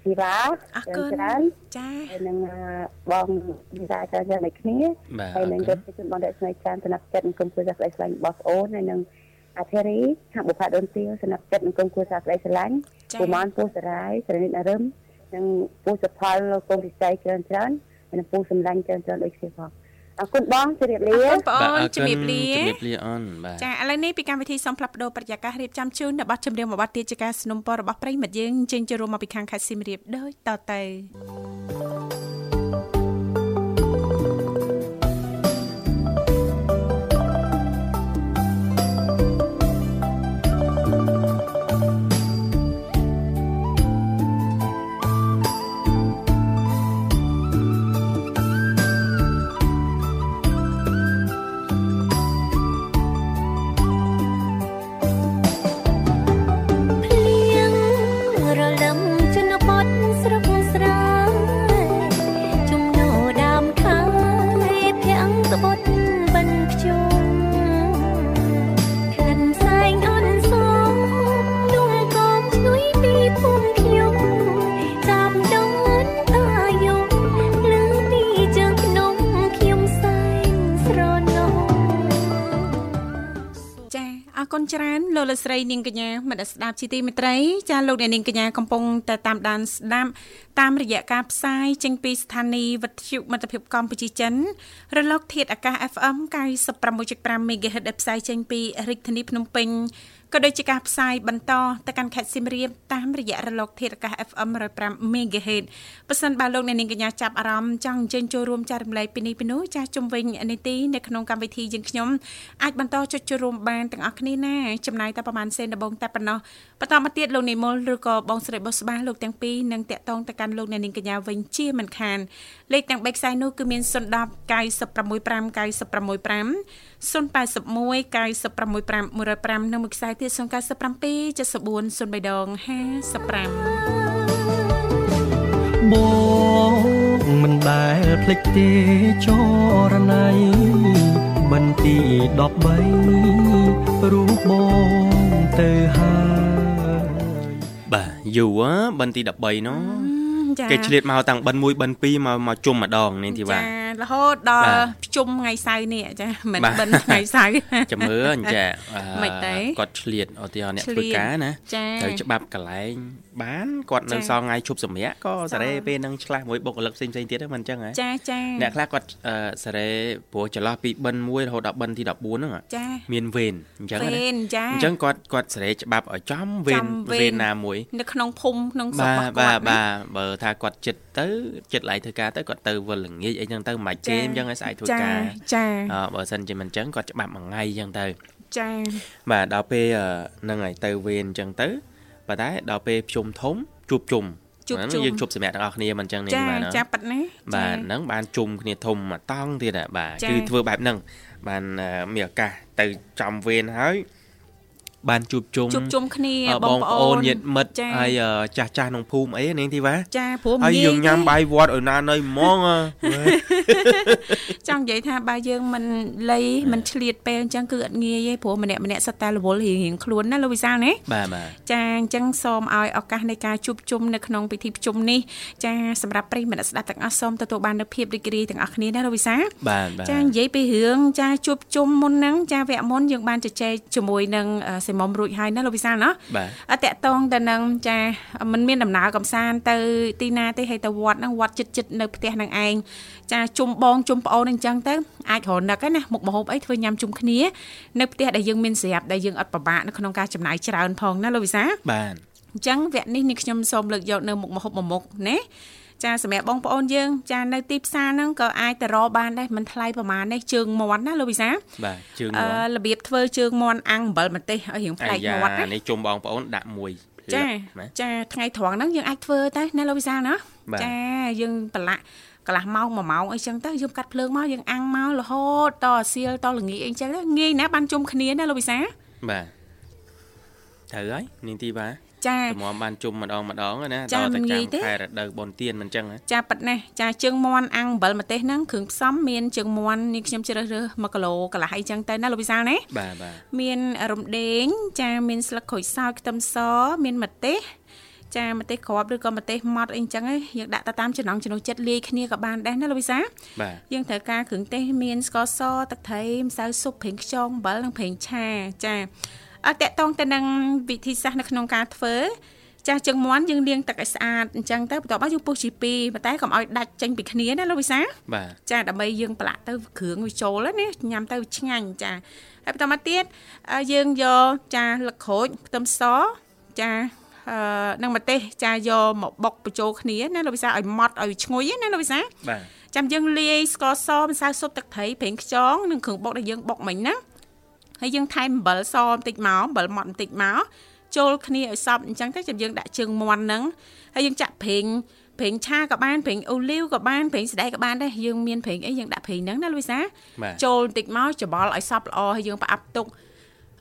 ធីវ៉ាអរគុណចាហើយនឹងបងធីវ៉ាច្រើនយ៉ាងដូចគ្នាហើយនឹងគាត់ជូនបងដែលស្នេហ៍ច្រើនសំណាក់ចិត្តនិងគុំជួយសាស្ត្រស្លាញ់របស់អូនហើយនឹងអាធិរីហាក់បុផាដូនទៀវសំណាក់ចិត្តនិងគុំជួយសាស្ត្រស្លាញ់ពុមានពូសរាយសរិនិតអរឹមនិងពូសផលគុំពិស័យច្រើនច្រើនហើយនឹងពូសម្លាញ់ច្រើនច្រើនដូចគ្នាផង អរគុណបងជម្រាបលាអរគុណបងអូនជម្រាបលាជម្រាបលាអូនបាទចាឥឡូវនេះពីកម្មវិធីសំផ្លាប់បដោប្រយាកររៀបចំជូននៅប័ណ្ណចម្រៀងមួយប័ណ្ណទៀតជាការสนับสนุนរបស់ប្រិមិត្តយើងជើញចូលរួមមកពីខាងខេត្តសៀមរាបដូចតទៅ គុណ លោកលស្រីនាងកញ្ញាមនស្ដាប់ជីទីមេត្រីចាលោកអ្នកនាងកញ្ញាកំពុងតែតាមដានស្ដាប់តាមរយៈការផ្សាយចេញពីស្ថានីយ៍វិទ្យុមិត្តភាពកម្ពុជាចិនរលកធាតុអាកាស FM 96.5 MHz ដែលផ្សាយចេញពីរាជធានីភ្នំពេញ ក៏ដូចជាការផ្សាយបន្តទៅកាន់ខេត្តសៀមរាបតាមរយៈរលក ធាតុអាកាស FM 105 MHz ប៉ះសិនបើលោកអ្នកនាងកញ្ញាចាប់អារម្មណ៍ចង់អញ្ជើញចូលរួមចែករំលែកពីនេះពីនោះចាស់ជុំវិញនីតិនៅក្នុងកម្មវិធីយើងខ្ញុំអាចបន្តចុចចូលរួមបានទាំងអស់គ្នាណាចំណាយតែប្រហែលសេនដបងតែប៉ុណ្ណោះបន្តមកទៀតលោកនិមលឬក៏បងស្រីបុស្បាលោកទាំងពីរនឹងតាក់ទងទៅកាន់លោកអ្នកនាងកញ្ញាវិញជាមិនខានលេខទាំង3ខ្សែនោះគឺមាន010 965 965 081 965 105និងមួយខ្សែទៀត097 74 03ដង55បងមិនដែលភ្លេចទេចរណៃបន្ទី13រូបបងទៅហើយបាទយូរបន្ទី13នោះគេឆ្លៀតមកតាំងបិណ្ឌ1បិណ្ឌ2មកមកជុំម្ដងនេះទីបាទ រហូតដល់ជុំថ្ងៃសៅរ៍នេះចាមិនបិណ្ឌថ្ងៃសៅរ៍ចាំមើលអញ្ចាមិនទេគាត់ឆ្លៀតឧទាហរណ៍អ្នកធ្វើការណាត្រូវច្បាប់កន្លែងបានគាត់នៅសល់ថ្ងៃជប់សម្រាប់ក៏សារ៉េពេលនឹងឆ្លាស់មួយបុគ្គលិកផ្សេងផ្សេងទៀតហ្នឹងមិនអញ្ចឹងហ៎ចាចាអ្នកខ្លះគាត់សារ៉េព្រោះចន្លោះពីបិណ្ឌ1រហូតដល់បិណ្ឌទី14ហ្នឹងចាមានវេនអញ្ចឹងណាវេនចាអញ្ចឹងគាត់គាត់សារ៉េច្បាប់ឲ្យចំវេនវេនណាមួយនៅក្នុងភូមិក្នុងស្រុករបស់គាត់បាទបាទបើថាគាត់ចិត្តទៅចិត្តឡៃធ្វើការទៅគាត់ទៅវិលល្ងាចអីចឹងទៅមិនគេអញ្ចឹងឲ្យស្អែកធ្វើការចាអឺបើសិនជាមិនអញ្ចឹងគាត់ច្បាប់មួយថ្ងៃអញ្ចឹងទៅចាបាទដល់ពេលហ្នឹងហើយទៅវេនអញ្ចឹងទៅប៉ុន្តែដល់ពេលភ្ជុំធំជួបជុំជួបជុំយើងជួបសម្រាប់ទាំងអស់គ្នាមិនអញ្ចឹងនេះបាទចាប៉ាត់ណាបាទហ្នឹងបានជុំគ្នាធំមកតង់ទៀតបាទគឺធ្វើបែបហ្នឹងបានមានឱកាសទៅចំវេនហើយ បានជួបជុំជួបជុំគ្នាបងប្អូនញាតិមិត្តហើយចាស់ចាស់ក្នុងភូមិអីនាងធីវ៉ាចាព្រោះហើយយើងញ៉ាំបាយវត្តឲ្យណានៅហ្មងចង់និយាយថាបើយើងមិនលៃមិនឆ្លៀតពេលអញ្ចឹងគឺអត់ងាយទេព្រោះម្នាក់ម្នាក់សិតតែរវល់រៀងរៀងខ្លួនណាលោកវិសាលណាបាទបាទចាអញ្ចឹងសូមឲ្យឱកាសនៃការជួបជុំនៅក្នុងពិធីប្រជុំនេះចាសម្រាប់ប្រិយមិត្តស្ដាប់ទាំងអស់សូមទទួលបាននូវភាពរីករាយទាំងអស់គ្នាណាលោកវិសាលបាទបាទចានិយាយពីរឿងចាជួបជុំមុនហ្នឹងចាវគ្គមុនយើងបានជជែកជាមួយនឹងសិមុំរួចហើយណាលោកវិសាលណាអត់តកតងទៅនឹងចាมันមានដំណើរកំសាន្តទៅទីណាទេហើយទៅវត្តហ្នឹងវត្តចិត្តចិត្តនៅផ្ទះនឹងឯងចាជុំបងជុំប្អូនអញ្ចឹងទៅអាចរនឹកណាមុខម្ហូបអីធ្វើញ៉ាំជុំគ្នានៅផ្ទះដែលយើងមានស្រាប់ដែលយើងអត់ពិបាកនៅក្នុងការចំណាយច្រើនផងណាលោកវិសាបាទអញ្ចឹងវគ្គនេះនេះខ្ញុំសូមលើកយកនៅមុខម្ហូបមួយមុខណា ចាសម្រាប់បងប្អូនយើងចានៅទីផ្សារហ្នឹងក៏អាចទៅរកបានដែរមិនថ្លៃប្រហែលនេះជើងមាន់ណាលោកវិសាបាទជើងមាន់របៀបធ្វើជើងមាន់អាំងអំបិលម្ទេសឲ្យរៀងប្លែកមាត់ណានេះជុំបងប្អូនដាក់មួយចាចាថ្ងៃត្រង់ហ្នឹងយើងអាចធ្វើតែណាលោកវិសាណាចាយើងប្រឡាក់កន្លះម៉ោង1ម៉ោងអីចឹងទៅយើងកាត់ភ្លើងមកយើងអាំងមករហូតតអាសៀលតល្ងាចអីចឹងងាយណាបានជុំគ្នាណាលោកវិសាបាទត្រូវហើយនាងទីបាទ ចាជំមបានជុំម្ដងម្ដងណាដល់តែចាំខែរដូវបុណ្យទានមិនចឹងចាប៉ាត់ណាចាជើងមាន់អាំងអំបិលម្ទេសហ្នឹងគ្រឿងផ្សំមានជើងមាន់នេះខ្ញុំជ្រើសរើស1គីឡូកន្លះអីចឹងទៅណាលោកវិសាលណាបាទបាទមានរំដេងចាមានស្លឹកក្រូចសើចខ្ទឹមសមានម្ទេសចាម្ទេសក្របឬក៏ម្ទេសម៉ត់អីចឹងយើងដាក់ទៅតាមចំណង់ចំណូលចិត្តលាយគ្នាក៏បានដែរណាលោកវិសាបាទយើងត្រូវការគ្រឿងទេសមានស្ករសទឹកត្រីម្សៅស៊ុបប្រេងខ្យងអំបិលនិងប្រេងឆាចាអ ត់តកតងទៅនឹងវិធីសាស្ត្រនៅក្នុងការធ្វើចាស់ជើងមាន់យើងលាងទឹកឲ្យស្អាតអញ្ចឹងទៅបន្ទាប់មកយើងពុះជីពីប៉ុន្តែកុំឲ្យដាច់ចេញពីគ្នាណាលោកវិសាបាទចាដើម្បីយើងប្រឡាក់ទៅគ្រឿងវាចូលណាញ៉ាំទៅឆ្ងាញ់ចាហើយបន្តមកទៀតយើងយកចាលឹកក្រូចខ្ទឹមសចាអឺនឹងម្ទេសចាយកមកបុកបញ្ចូលគ្នាណាលោកវិសាឲ្យម៉ត់ឲ្យឈ្ងុយណាលោកវិសាបាទចាំយើងលាយស្ករសម្សៅស៊ុបទឹកត្រីប្រេងខ្យងនិងគ្រឿងបុកដែលយើងបុកមិញណា ហើយយើងថែមអំបិលសបន្តិចមកអំបិលម៉ត់បន្តិចមកចូលគ្នាឲ្យសពអញ្ចឹងទៅចាំយើងដាក់ជើងមាន់ហ្នឹងហើយយើងចាក់ប្រេងប្រេងឆាក៏បានប្រេងអូលីវក៏បានប្រេងស្ដែកក៏បានដែរយើងមានប្រេងអីយើងដាក់ប្រេងហ្នឹងណាលូវីសាចូលបន្តិចមកច្បល់ឲ្យសពល្អហើយយើងផ្អាប់ទុក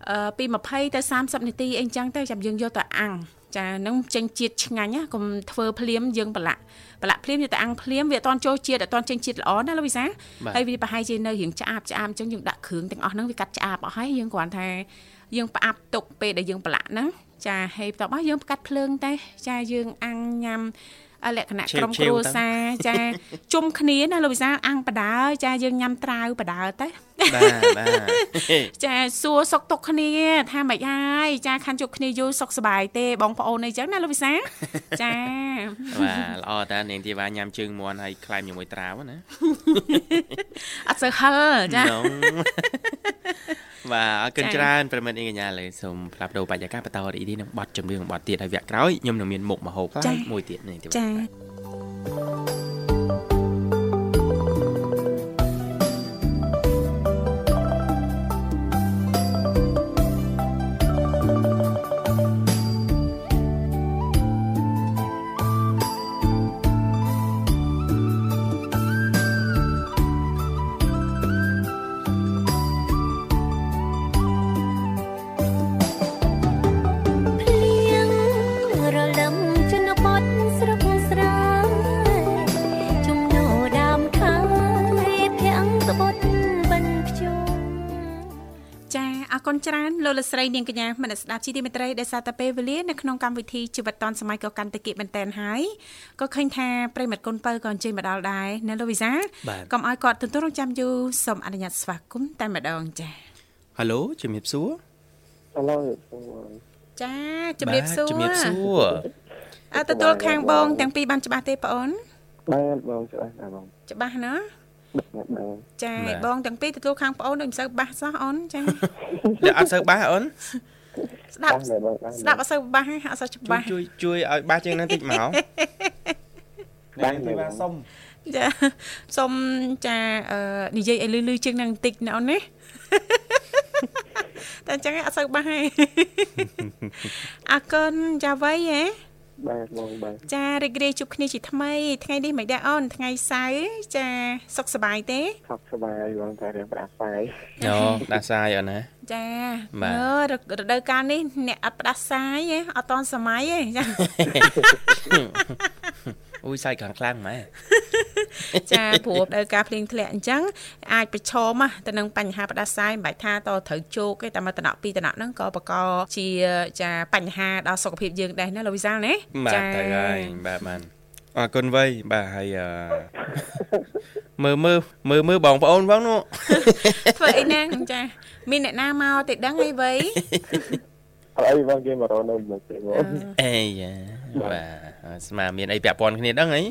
អឺពី20ទៅ30នាទីអីចឹងទៅចាំយើងយកទៅអាំងចានឹងចេញជាតិឆ្ងាញ់ណាកុំធ្វើភ្លាមយើងប្រឡាក់ ប្រឡាក់ភ្លាមយកទៅអាំងភ្លាមវាអត់តន់ចូលជាតិអត់តន់ចេញជាតិល្អណាលោកវិសាហើយវាប្រហែលជានៅរៀងឆ្អាបឆ្អាបអញ្ចឹងយើងដាក់គ្រឿងទាំងអស់ហ្នឹងវាកាត់ឆ្អាបអស់ហើយយើងគ្រាន់តែយើងផ្អាប់ទុកពេលដែលយើងប្រឡាក់ហ្នឹងចាហើយបន្ទាប់មកយើងកាត់ភ្លើងតែចាយើងអាំងញ៉ាំ លក្ខណៈក្រុមគ្រួសារចាជុំគ្នាណាលោកវិសាអាំងបដាចាយើងញ៉ាំត្រាវបដាទៅបាទបាទចាសួរសុកទុកគ្នា ថាម៉េចហើយចាខាន់ជួបគ្នាយូរសុខសប្បាយទេបងប្អូនអីចឹងណាលោកវិសាចាបាទល្អតានាងធីវ៉ាញ៉ាំជើងមន់ហើយខ្លែមជាមួយត្រាវណាអត់សូវហឹលចា បាទអរគុណច្រើនប្រិមិត្តអីកញ្ញាលើសូមផ្លាប់ដោបរិយាកាសបន្តរីនេះនឹងបတ်ចម្រៀងបတ်ទៀតហើយវគ្គក្រោយខ្ញុំនឹងមានមុខមហោបមួយទៀតនេះចាច្លោកលស្រីនាងកញ្ញាមនស្ដាប់ជីទីមេត្រីដែលសារតែពេលវេលានៅក្នុងកម្មវិធីជីវិតឌွန်សម័យក៏កាន់តែគៀបមែនតែនហើយក៏ឃើញថាប្រិមត្តគុណបើក៏អញ្ជើញមកដល់ដែរនៅលោកវិសាកុំឲ្យគាត់ទន្ទឹងរង់ចាំយូរសូមអនុញ្ញាតស្វាគមន៍តែម្ដងចា៎ហៅឡូជំរាបសួរហៅឡូចាជំរាបសួរជំរាបសួរអើទទួលខាងបងទាំងពីរបានច្បាស់ទេបងអូនបាទបងច្បាស់ណាបងច្បាស់ណា ចាបងទាំងពីរទទួលខាងប្អូនដូចមិនសូវបាសសោះអូនចាលើអត់សូវបាសអូនស្ដាប់ស្ដាប់អត់សូវបាសអត់សូវច្បាស់ជួយជួយឲ្យបាសជាងនឹងតិចមកបាទបាទសុំចាសុំចានិយាយឲ្យលឺលឺជាងនឹងបន្តិចណាអូនណាតែអញ្ចឹងអត់សូវបាសទេអរគុណចាវៃហ៎ បាទបងបាទចារីករាយជួបគ្នាជាថ្មីថ្ងៃនេះមិនដែរអូនថ្ងៃសៅរ៍ចាសុខសប្បាយទេសុខសប្បាយបងតែរៀងផ្ដាសាយអូផ្ដាសាយអូនណាចាមើលរដូវកាលនេះអ្នកអត់ផ្ដាសាយទេអត់តន់សម័យទេចា អូយសាយខាងខ្លាំងម៉ែចាព្រោះដល់ការភ្លៀងធ្លាក់អញ្ចឹងអាចប្រឈមទៅនឹងបញ្ហាផ្ដាសាយមិនបាច់ថាតត្រូវជោគទេតែមកតំណក់ពីតំណក់ហ្នឹងក៏បកជាចាបញ្ហាដល់សុខភាពយើងដែរណាលោកវិសាលណាចាទៅហើយបាទបាទអរគុណវៃបាទហើយមើលមើលមើលមើលបងប្អូនផងនោះធ្វើអីណាចាមានអ្នកណាមកទេដឹងអីវៃអត់អីបងគេមករកនៅមកទេបងអេយ៉ា បាទស្មាមានអីពាក់ព័ន្ធគ្នាដឹងអី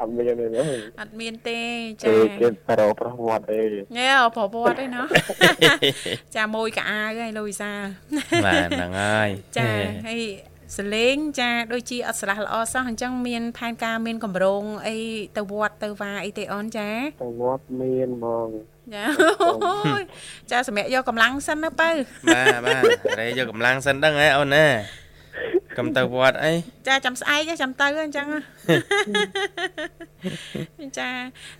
អត់មានទេអត់មានទេចាគេប្រោប្រវត្តិអីញ៉ែប្រវត្តិឯណោះចាមួយកអាវហើយលូវីសាបាទហ្នឹងហើយចាហើយសលេងចាដូចជាអត់ស្លាស់ល្អសោះអញ្ចឹងមានផែនការមានកម្រងអីទៅវត្តទៅវាអីទេអូនចាទៅវត្តមានហ្មងចាចាសម្រាប់យកកម្លាំងសិនណាបើបាទបាទរេយកកម្លាំងសិនដឹងហ៎អូនណា កំទៅវត្តអីចាចាំស្អែកចាំទៅអញ្ចឹងចា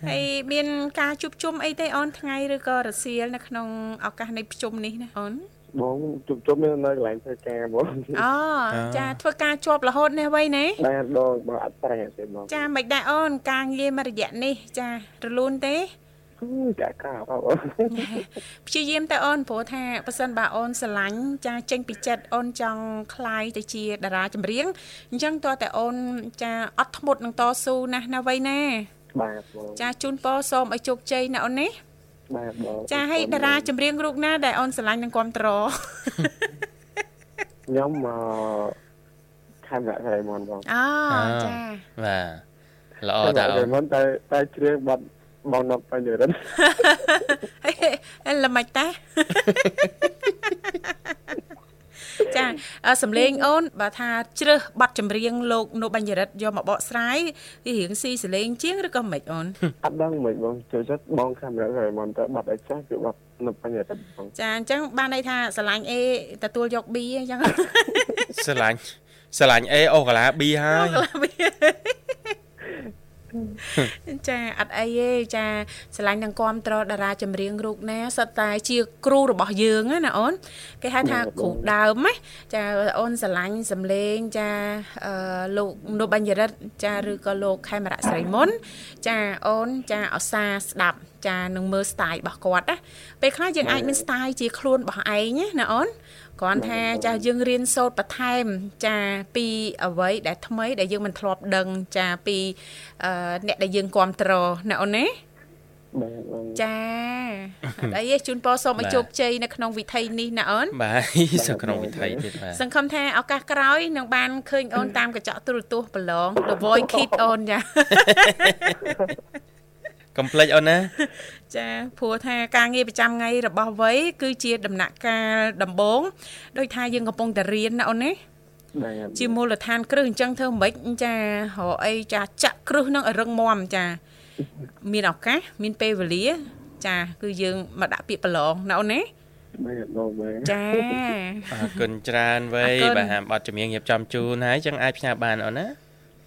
ហើយមានការជួបជុំអីទេអូនថ្ងៃឬក៏រសៀលនៅក្នុងឱកាសនៃប្រជុំនេះណាអូនបងជួបជុំនៅកន្លែងធ្វើការបងអូចាធ្វើការជាប់រហូតនេះវិញណាបាទបងបងអត់ប្រែទេបងចាមិនដែរអូនការងារមួយរយៈនេះចារលូនទេ ចាកោព្យាយាមតែអូនព្រោះថាប៉ះសិនបើអូនស្រឡាញ់ចាចេញពីចិត្តអូនចង់คลายទៅជាតារាចម្រៀងអញ្ចឹងតើតែអូនចាអត់ធ្មត់នឹងតស៊ូណាស់ណាវ័យណាបាទបងចាជូនពរសូមឲ្យជោគជ័យណាអូនណាបាទបងចាឲ្យតារាចម្រៀងរូបណាដែលអូនស្រឡាញ់និងគ្រប់ត្រខ្ញុំមកខេមរៈរៃមុនបងអូចាបាទល្អតើអូនតែតែជ្រៀងបាត់ បងនៅបញ្ញរិនអេល្មិចតាចាសំលេងអូនបើថាជ្រើសប័ណ្ណចម្រៀងលោកនៅបញ្ញរិទ្ធយកមកបកស្រាយវារៀងស៊ីសលេងជាងឬក៏មិនអូនអត់ដឹងមិនបងចូលចិត្តបងកាមេរ៉ាហើយមកទៅប័ណ្ណអីចាស់គឺប័ណ្ណនៅបញ្ញរិទ្ធបងចាអញ្ចឹងបានន័យថាស្រឡាញ់ A ទទួលយក B អញ្ចឹងស្រឡាញ់ស្រឡាញ់ A អូកាឡា B ហើយអូកាឡា B ចាអត់អីទេចាស្រឡាញ់នឹងគ្រប់ត្រតារាចម្រៀងរូបណាសុទ្ធតែជាគ្រូរបស់យើងណាអូនគេហៅថាគ្រូដើមណាចាអូនស្រឡាញ់សំឡេងចាអឺលោកនុបញ្ញរិទ្ធចាឬក៏លោកខេមរៈស្រីមុន ចាអូនចាអសាស្ដាប់ចានឹងមើល style របស់គាត់ណាពេលខ្លះយើងអាចមាន style ជាខ្លួនរបស់ឯងណាអូន គ្រាន់ថាចាយើងរៀនសូត្របន្ថែមចាពីអ្វីដែលថ្មីដែលយើងមិនធ្លាប់ដឹងចាពីអ្នកដែលយើងគ្រប់គ្រងណាអូនណាចាអត់អីទេជូនពរសូមឲ្យជោគជ័យនៅក្នុងវិថីនេះណាអូនបាទនៅក្នុងវិថីទៀតបាទសង្ឃឹមថាឱកាសក្រោយនឹងបានឃើញអូនតាមកញ្ចក់ទូរទស្សន៍ប្រឡង The Voice Kids អូនចា កុំភ្លេចអូនណាចាព្រោះថាការងារប្រចាំថ្ងៃរបស់វ័យគឺជាដំណាក់កាលដំបូងដោយថាយើងកំពុងតែរៀនណាអូនណាជាមូលដ្ឋានគ្រឹះអញ្ចឹងធ្វើមិនចារកអីចាចាក់គ្រឹះនឹងឲ្យរឹងមាំចា មានឱកាសមានពេលវេលា ចា គឺយើងមកដាក់ពាក្យប្រឡងណាអូនណាបាទបងបាទចាអរគុណច្រើនវៃបាទហាមបတ်ចម្រៀងរៀបចំជូនហើយចឹងអាចផ្សាយបានអូនណា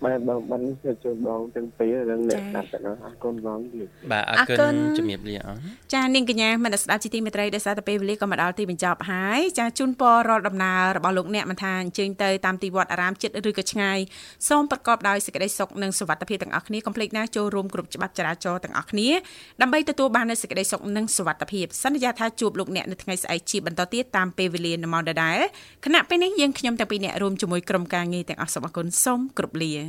បាទបងបានជួយបងទាំងពីររឿងអ្នកស្ដាប់ទៅអរគុណបងទៀតបាទអរគុណជំរាបលាអរចានាងកញ្ញាមនស្ដាប់ជីទីមេត្រីដែលសារទៅពេលវេលាក៏មកដល់ទីបញ្ចប់ហើយចាជូនពររាល់ដំណើររបស់លោកអ្នកមិនថាអញ្ជើញទៅតាមទីវត្តអារាមចិត្តឬក៏ឆ្ងាយសូមប្រកបដោយសេចក្តីសុខនិងសុវត្ថិភាពទាំងអស់គ្នាកុំភ្លេចណាចូលរួមគ្រប់ច្បាប់ចរាចរណ៍ទាំងអស់គ្នាដើម្បីទទួលបាននូវសេចក្តីសុខនិងសុវត្ថិភាពសន្យាថាជួបលោកអ្នកនៅថ្ងៃស្អែកជាបន្តទៀតតាមពេលវេលានៅម៉ោងដដែលគណៈពេលនេះយើងខ្ញុំទាំងពីរអ្នករួមជាមួយក្រុមការងារទាំងអស់សូមអរគុណសូមគ្រប់លា